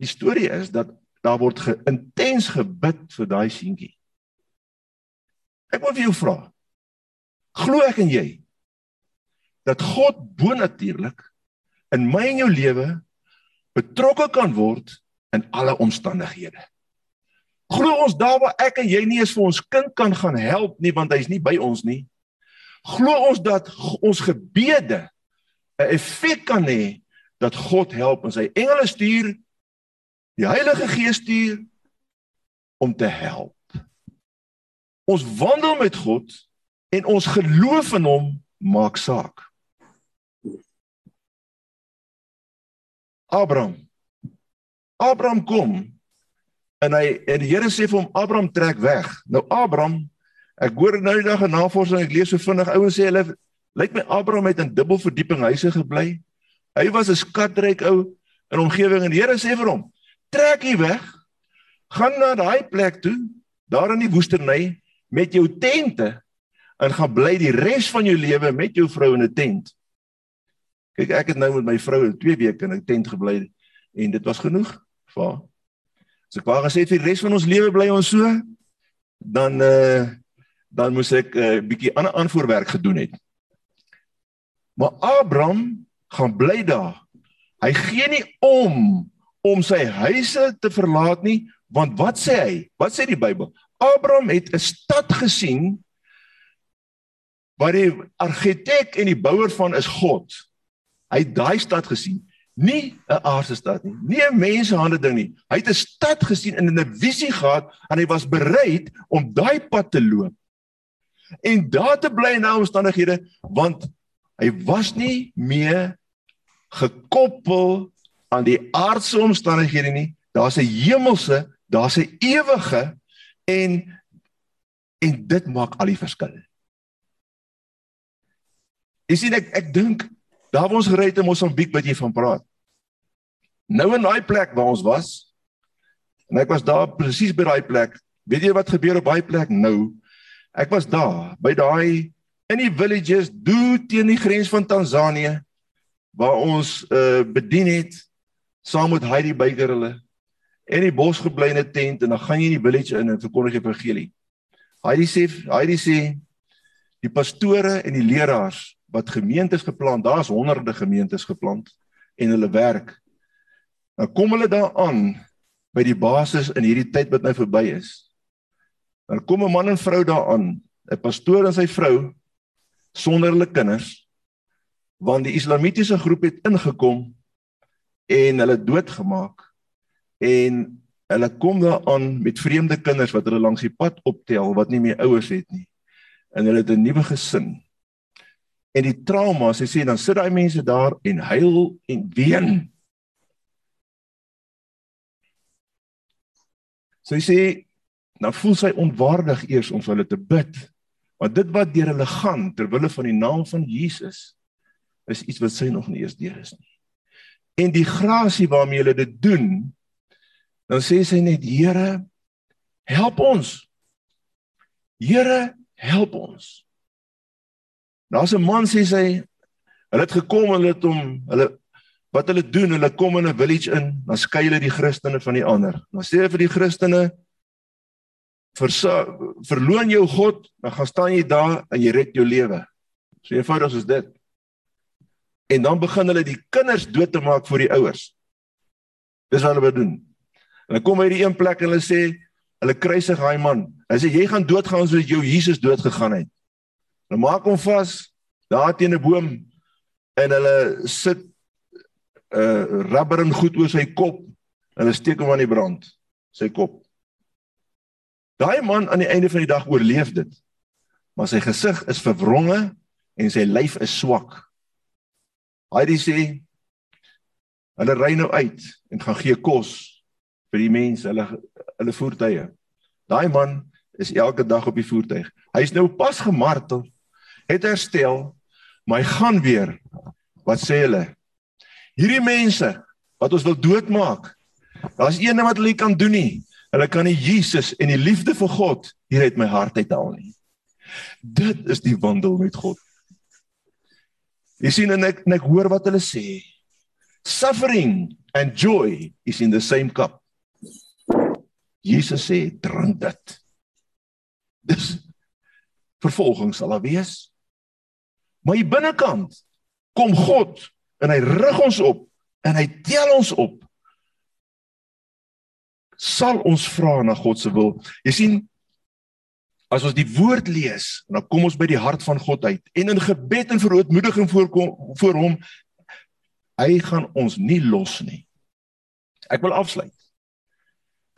die storie is dat daar word ge, intens gebid vir daai seentjie. Ek wil vir jou vra. Glo ek en jy dat God bonatuurlik in my en jou lewe betrokke kan word in alle omstandighede. Glo ons daar waar ek en jy nie eens vir ons kind kan gaan help nie want hy's nie by ons nie. Glo ons dat ons gebede 'n effek kan hê dat God help en sy engele stuur die Heilige Gees stuur om te help. Ons wandel met God en ons geloof in hom maak saak. Abraham. Abraham kom en hy en die Here sê vir hom Abraham trek weg. Nou Abraham, ek hoor nou die dag 'n navorsing ek lees so vinnig ouens sê hulle lyk my Abraham het in dubbel verdieping huise gebly. Hy was 'n skatryk ou in omgewing en die Here sê vir hom: "Trek hier weg. Gaan na daai plek toe, daar in die woestynny met jou tente en gaan bly die res van jou lewe met jou vrou in 'n tent." Kyk, ek het nou met my vrou 2 weke in 'n tent gebly en dit was genoeg vir haar. As ek wou gesê vir die res van ons lewe bly ons so, dan eh uh, dan moes ek 'n uh, bietjie ander aanvoerwerk gedoen het. Maar Abraham gaan bly daar. Hy gee nie om om sy huise te verlaat nie, want wat sê hy? Wat sê die Bybel? Abraham het 'n stad gesien waar die argitek en die bouer van is God. Hy het daai stad gesien, nie 'n aardse stad nie, nie 'n mensehande ding nie. Hy het 'n stad gesien en 'n visie gehad en hy was bereid om daai pad te loop. En daar te bly in daai omstandighede want hy was nie meer gekoppel aan die aardse omstandighede nie. Daar's 'n hemelse, daar's 'n ewige en en dit maak al die verskil. Jy sien ek ek dink daar waar ons gery het in Mosambiek wat jy van praat. Nou in daai plek waar ons was en ek was daar presies by daai plek. Weet jy wat gebeur op daai plek nou? Ek was daar by daai in die villages do teen die grens van Tansanië waar ons uh bedien het saam met Heidi Beyker hulle in die bos gebly in 'n tent en dan gaan jy in die village in en verkondig die evangelie. Heidi sê Heidi sê die pastore en die leraars wat gemeentes geplant, daar's honderde gemeentes geplant en hulle werk. Dan kom hulle daaraan by die basis in hierdie tyd wat nou verby is. Dan kom 'n man en vrou daaraan, 'n pastoor en sy vrou sonder hulle kinders want die islamitiese groep het ingekom en hulle doodgemaak en hulle kom daaraan met vreemde kinders wat hulle langs die pad optel wat nie meer ouers het nie en hulle het 'n nuwe gesin en die trauma sy sê dan sit daai mense daar en huil en ween sy sê dan voel sy onwaardig eers om vir hulle te bid want dit wat deur hulle gaan ter wille van die naam van Jesus is iets wat sy nog nie eens deur is nie. En die grasie waarmee hulle dit doen, dan sê sy net Here, help ons. Here, help ons. Daar's 'n man sê sy, hulle het gekom en hulle het hom hulle wat hulle doen, hulle kom in 'n village in, dan skei hulle die Christene van die ander. Dan sê hulle vir die Christene verloon jou God, dan gaan staan jy daar en jy red jou lewe. So eenvoudig is dit. En dan begin hulle die kinders dood te maak vir die ouers. Dis wat hulle doen. Hulle kom by die een plek en hulle sê hulle kruisig daai man. Hulle sê jy gaan doodgaan soos jou Jesus dood gegaan het. Hulle maak hom vas daar teen 'n boom en hulle sit 'n uh, rubber en goed oor sy kop hulle steek hom aan die brand sy kop. Daai man aan die einde van die dag oorleef dit. Maar sy gesig is verwronge en sy lyf is swak. Hy sê hulle ry nou uit en gaan gee kos vir die mense, hulle hulle voertuie. Daai man is elke dag op die voertuig. Hy's nou pas gemartel, het herstel, maar hy gaan weer. Wat sê hulle? Hierdie mense wat ons wil doodmaak. Daar's een ding wat hulle kan doen nie. Hulle kan nie Jesus en die liefde vir God hier uit my hart uithaal nie. Dit is die wandel met God. Jy sien en ek en ek hoor wat hulle sê. Suffering and joy is in the same cup. Jesus sê drink dit. Dis vervolging sal daar wees. Maar hier binnekant kom God en hy rig ons op en hy tel ons op. Sal ons vra na God se wil. Jy sien as ons die woord lees, dan kom ons by die hart van God uit en in gebed en verootmoediging voorkom voor hom hy gaan ons nie los nie. Ek wil afsluit.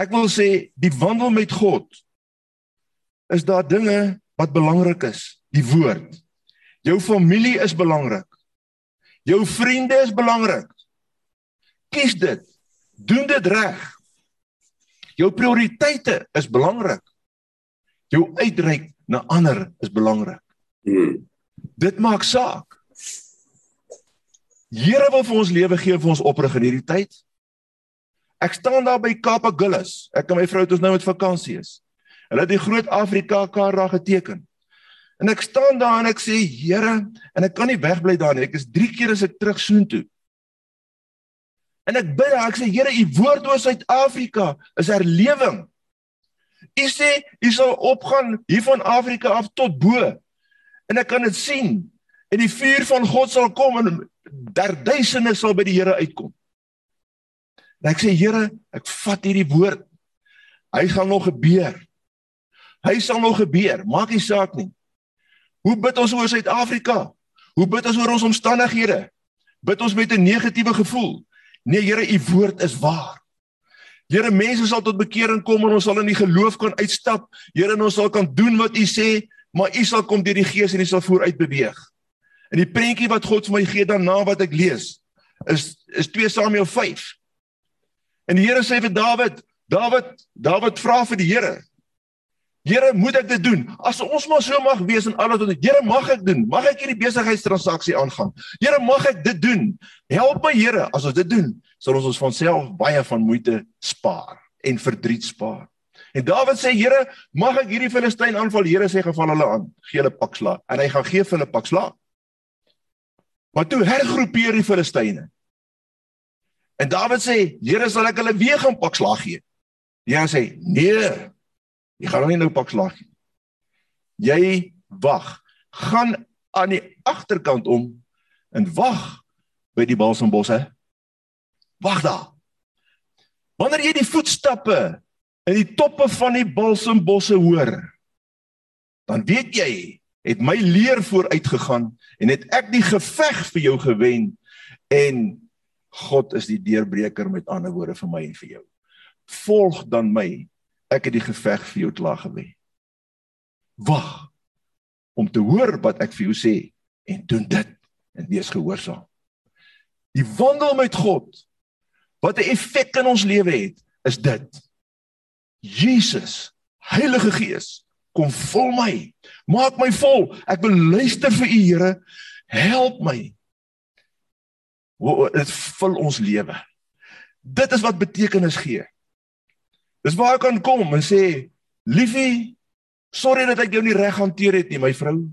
Ek wil sê die wandel met God is daar dinge wat belangrik is. Die woord. Jou familie is belangrik. Jou vriende is belangrik. Kies dit. Doen dit reg. Jou prioriteite is belangrik jou uitreik na ander is belangrik. Hmm. Dit maak saak. Here wil vir ons lewe gee vir ons oprig in hierdie tyd. Ek staan daar by Kaap Agulhas. Ek en my vrou het ons nou met vakansie is. Hulle het die groot Afrika kaart daar geteken. En ek staan daar en ek sê Here, en ek kan nie wegbly daar nie. Ek is 3 keer as ek terug soontoe. En ek bid, ek sê Here, u woord oor Suid-Afrika is herlewing. U sê u sal opgaan hier van Afrika af tot bo. En ek kan dit sien. En die vuur van God sal kom en daar duisende sal by die Here uitkom. En ek sê Here, ek vat hierdie woord. Hy gaan nog gebeur. Hy sal nog gebeur, maak nie saak nie. Hoe bid ons oor Suid-Afrika? Hoe bid ons oor ons omstandighede? Bid ons met 'n negatiewe gevoel? Nee Here, u woord is waar. Here, mense sal tot bekering kom en ons sal in die geloof kan uitstap. Here, ons sal kan doen wat U sê, maar U sal kom deur die Gees en U sal vooruit beweeg. En die prentjie wat God vir my gee dan na wat ek lees, is is 2 Samuel 5. En die Here sê vir Dawid, Dawid, Dawid vra vir die Here. Here, moet ek dit doen? As ons maar so mag wees en alles wat Here mag ek doen? Mag ek hierdie besigheidstransaksie aangaan? Here, mag ek dit doen? Help my Here as ons dit doen sal ons ons van self baie van moeite spaar en verdriet spaar. En Dawid sê, Here, mag ek hierdie Filistyn aanval? Here sê, geval hulle aan, gee hulle pak slaag. En hy gaan gee vir hulle pak slaag. Maar toe hergroepeer die Filistyne. En Dawid sê, Here, sal ek hulle weer gaan pak slaag gee? Ja, sê, nee. Jy gaan nie nou pak slaag gee. Jy wag. Gaan aan die agterkant om en wag by die balsambosse. Wag daar. Wanneer jy die voetstappe in die toppe van die balsambosse hoor, dan weet jy het my leer vooruit gegaan en het ek die geveg vir jou gewen en God is die deurbreker met ander woorde vir my en vir jou. Volg dan my. Ek het die geveg vir jou klaar gewen. Wag om te hoor wat ek vir jou sê en doen dit en wees gehoorsaam. Die wandel met God wat 'n effek in ons lewe het, is dit. Jesus, Heilige Gees, kom vul my. Maak my vol. Ek wil luister vir U, Here. Help my. Dit vul ons lewe. Dit is wat betekenis gee. Dis waar ek kan kom en sê, "Liefie, sorry dat ek jou nie reg hanteer het nie, my vrou.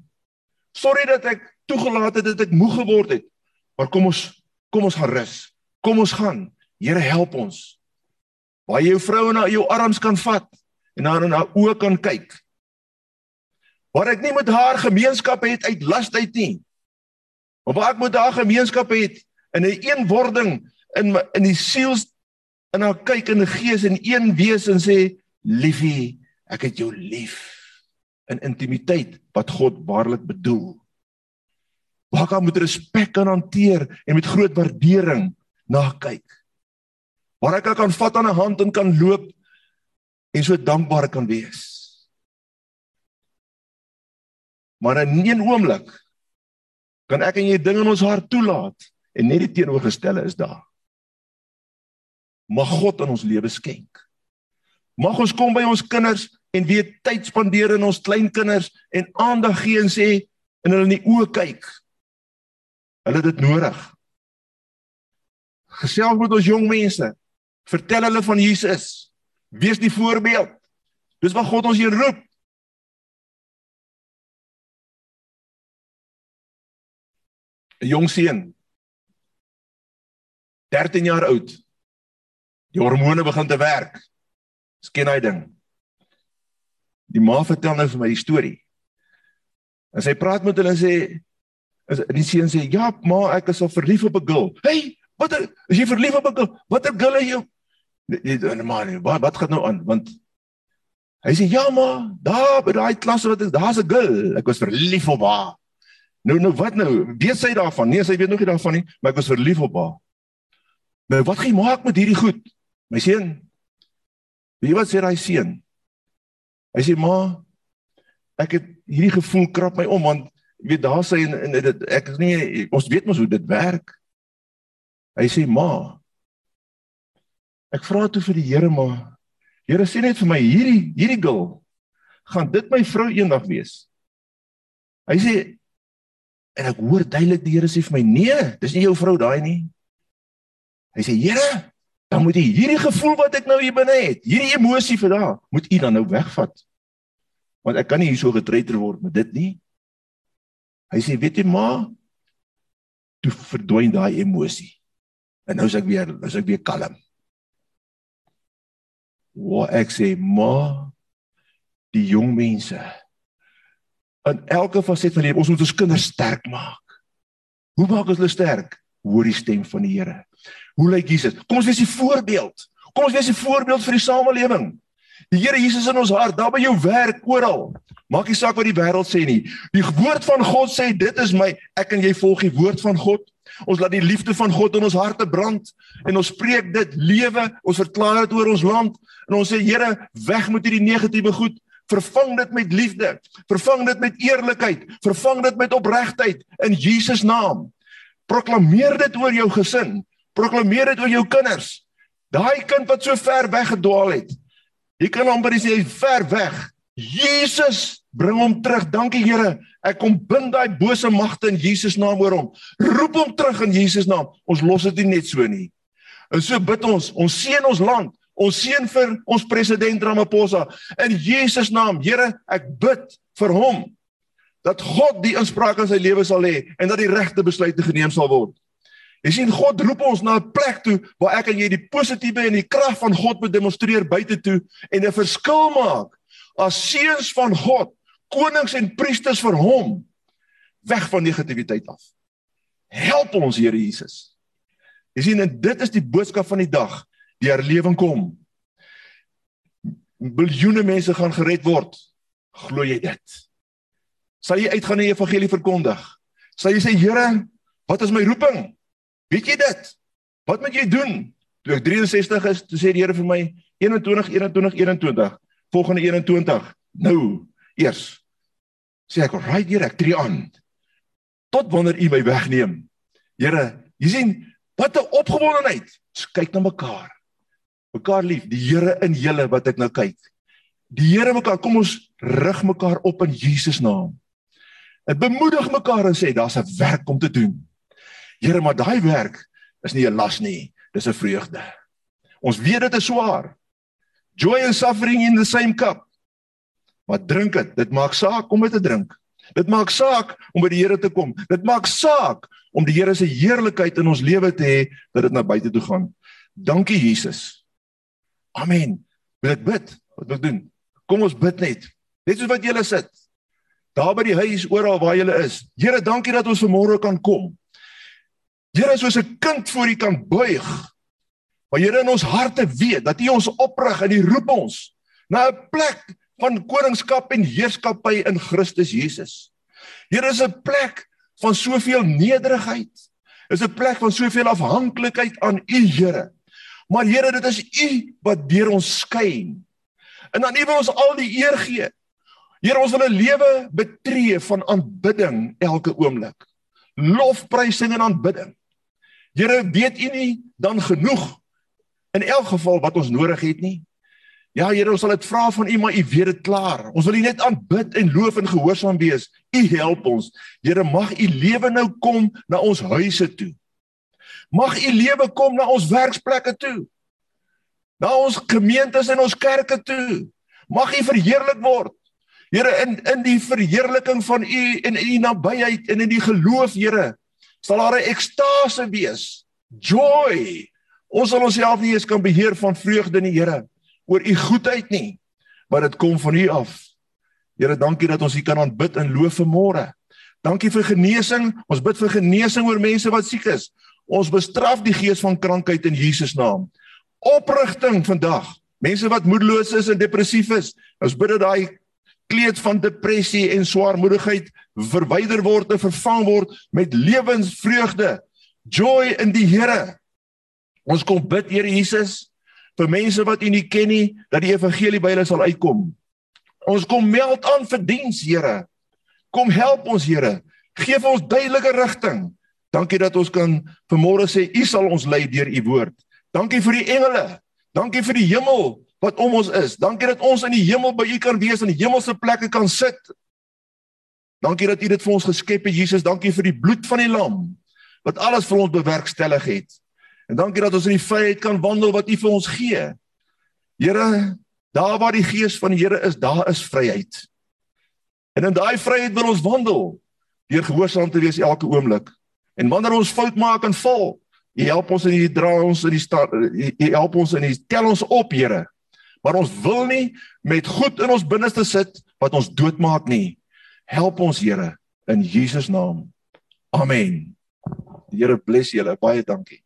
Sorry dat ek toegelaat het dat ek moeg geword het. Maar kom ons kom ons gaan rus. Kom ons gaan. Here help ons. Waar jy jou vrou na jou arms kan vat en haar in haar oë kan kyk. Waar ek nie met haar gemeenskap het uit lasheid nie. Maar waar ek met haar gemeenskap het in 'n een eenwording in my, in die siel in haar kyk in gees en een wees en sê liefie, ek het jou lief in intimiteit wat God waarlik bedoel. Waar kan met respek kan hanteer en met groot waardering na kyk waar ek kan vat aan 'n hand en kan loop en so dankbaar kan wees. Maar in een oomblik kan ek en jy dinge in ons hart toelaat en net die teenoorgestelde is daar. Mag God in ons lewe skenk. Mag ons kom by ons kinders en weer tyd spandeer in ons kleinkinders en aandag gee en sê in hulle in die oë kyk. Hulle het dit nodig. Gesels met ons jong mense. Vertel hulle van Jesus. Wees die voorbeeld. Dis wat God ons hier roep. Jong seun 13 jaar oud. Die hormone begin te werk. Sken hy ding. Die ma vertel nou vir my die storie. En sy praat met hulle en sê is die seun sê ja ma ek is al verlief op 'n girl. Hey, wat is jy verlief op 'n girl? Watter girl is jy? Nee, nee man, wat wat gaan nou aan? Want hy sê ja ma, daar by daai klas wat is, daar's 'n girl. Ek was verlief op haar. Nou nou wat nou? Weet sy daarvan? Nee, sy weet nog nie daarvan nie, maar ek was verlief op haar. Nou wat gaan jy maak met hierdie goed? My seun. Wie wat sê daai seun? Hy sê ma, ek het hierdie gevoel krap my om want jy weet daar sê en, en dit ek is nie ons weet mos hoe dit werk. Hy sê ma Ek vra toe vir die Here maar Here sê net vir my hierdie hierdie girl gaan dit my vrou eendag wees. Hy sê en ek hoor duidelik die Here sê vir my nee, dis nie jou vrou daai nie. Hy sê Here, dan moet jy hierdie gevoel wat ek nou hier binne het, hierdie emosie vir daai, moet u dan nou wegvat. Want ek kan nie hier so getreiter word met dit nie. Hy sê weet jy ma, toe verdwyn daai emosie. En nou is ek weer, nou is ek weer kalm. Wat ek sê, ma, die jong mense in elke faset van lewe, ons moet ons kinders sterk maak. Hoe maak ons hulle sterk? Hoor die stem van die Here. Hoe lyk Jesus? Kom ons wees 'n voorbeeld. Kom ons wees 'n voorbeeld vir die samelewing. Die Here Jesus in ons hart, daar by jou werk, oral. Maak nie saak wat die wêreld sê nie. Die woord van God sê dit is my. Ek en jy volg die woord van God. Ons laat die liefde van God in ons harte brand en ons spreek dit lewe. Ons verklaar dit oor ons land en ons sê Here, weg met hierdie negatiewe goed. Vervang dit met liefde. Vervang dit met eerlikheid. Vervang dit met opregtheid in Jesus naam. Proklameer dit oor jou gesin. Proklameer dit oor jou kinders. Daai kind wat so ver weggedwaal het, Jy kan amper sê hy ver weg. Jesus, bring hom terug. Dankie Here. Ek kom bind daai bose magte in Jesus naam oor hom. Roep hom terug in Jesus naam. Ons los dit nie net so nie. En so bid ons, ons seën ons land. Ons seën vir ons president Ramaphosa in Jesus naam. Here, ek bid vir hom dat God die inspraak in sy lewe sal hê en dat die regte besluite geneem sal word. Jy sien God roep ons na 'n plek toe waar ek en jy die positiewe en die krag van God moet demonstreer buite toe en 'n verskil maak as seuns van God, konings en priesters vir hom weg van negativiteit af. Help ons Here Jesus. Jy sien en dit is die boodskap van die dag, die herlewing kom. Biljoene mense gaan gered word. Glo jy dit? Sal jy uitgaan en die evangelie verkondig? Sal jy sê Here, wat is my roeping? Weet jy dit? Wat moet jy doen? Toe ek 63 is, toe sê die Here vir my 21 21 21 volgende 21 nou eers sê ek right hier ek tree aan. Tot wanneer u my wegneem. Here jy sien wat 'n opgewondenheid. Kyk na mekaar. Mekaar lief die Here in julle wat ek nou kyk. Die Here mekaar kom ons rig mekaar op in Jesus naam. En bemoedig mekaar en sê daar's 'n werk om te doen Here, maar daai werk is nie 'n las nie, dis 'n vreugde. Ons weet dit is swaar. Joy and suffering in the same cup. Maar drink dit. Dit maak saak om dit te drink. Dit maak saak om by die Here te kom. Dit maak saak om die Here se heerlikheid in ons lewe te hê dat dit na buite toe gaan. Dankie Jesus. Amen. Wil ek bid? Wat wil ek doen? Kom ons bid net. Net soos wat julle sit. Daar by die huis oral waar julle is. Here, dankie dat ons vanmôre kan kom. Here soos 'n kind voor U kan buig. Maar Here in ons harte weet dat U ons oprig en U roep ons na 'n plek van koningskap en heerskappy in Christus Jesus. Here is 'n plek van soveel nederigheid. Is 'n plek van soveel afhanklikheid aan U, Here. Maar Here, dit is U wat deur ons skyn. En dan U wil ons al die eer gee. Here, ons wil 'n lewe betree van aanbidding elke oomblik. Lofprysing en aanbidding. Here, weet U nie dan genoeg in elk geval wat ons nodig het nie? Ja, Here, ons sal dit vra van U, maar U weet dit klaar. Ons wil U net aanbid en loof en gehoorsaam wees. U help ons. Here, mag U lewe nou kom na ons huise toe. Mag u lewe kom na ons werksplekke toe. Na ons gemeentes en ons kerke toe. Mag u verheerlik word. Here in in die verheerliking van u en in u nabyheid en in die geloof, Here, sal daar 'n ekstase wees. Joy. Ons sal onsself nie eens kan beheer van vreugde in die Here oor u goedheid nie, maar dit kom van u af. Here, dankie dat ons hier kan aanbid en loof vanmôre. Dankie vir genesing. Ons bid vir genesing oor mense wat siek is. Ons bestraf die gees van krankheid in Jesus naam. Oprigting vandag. Mense wat moedeloos is en depressief is. Ons bid dat daai kleed van depressie en swaarmoedigheid verwyder word en vervang word met lewensvreugde. Joy in die Here. Ons kom bid Here Jesus vir mense wat U nie ken nie dat die evangelie by hulle sal uitkom. Ons kom meld aan vir diens Here. Kom help ons Here. Geef ons duidelike rigting. Dankie dat ons kan vanmôre sê U sal ons lei deur U woord. Dankie vir die engele. Dankie vir die hemel wat om ons is. Dankie dat ons in die hemel by U kan wees en in hemelse plekke kan sit. Dankie dat U dit vir ons geskep het Jesus. Dankie vir die bloed van die lam wat alles vir ons bewerkstellig het. En dankie dat ons in die vryheid kan wandel wat U vir ons gee. Here, daar waar die gees van die Here is, daar is vryheid. En in daai vryheid wil ons wandel deur gehoorsaam te wees elke oomblik. En wanneer ons fout maak en val, U help ons en U dra ons in die stad, U help ons en U tel ons op, Here. Maar ons wil nie met goed in ons binneste sit wat ons doodmaak nie. Help ons, Here, in Jesus naam. Amen. Die Here bless julle. Baie dankie.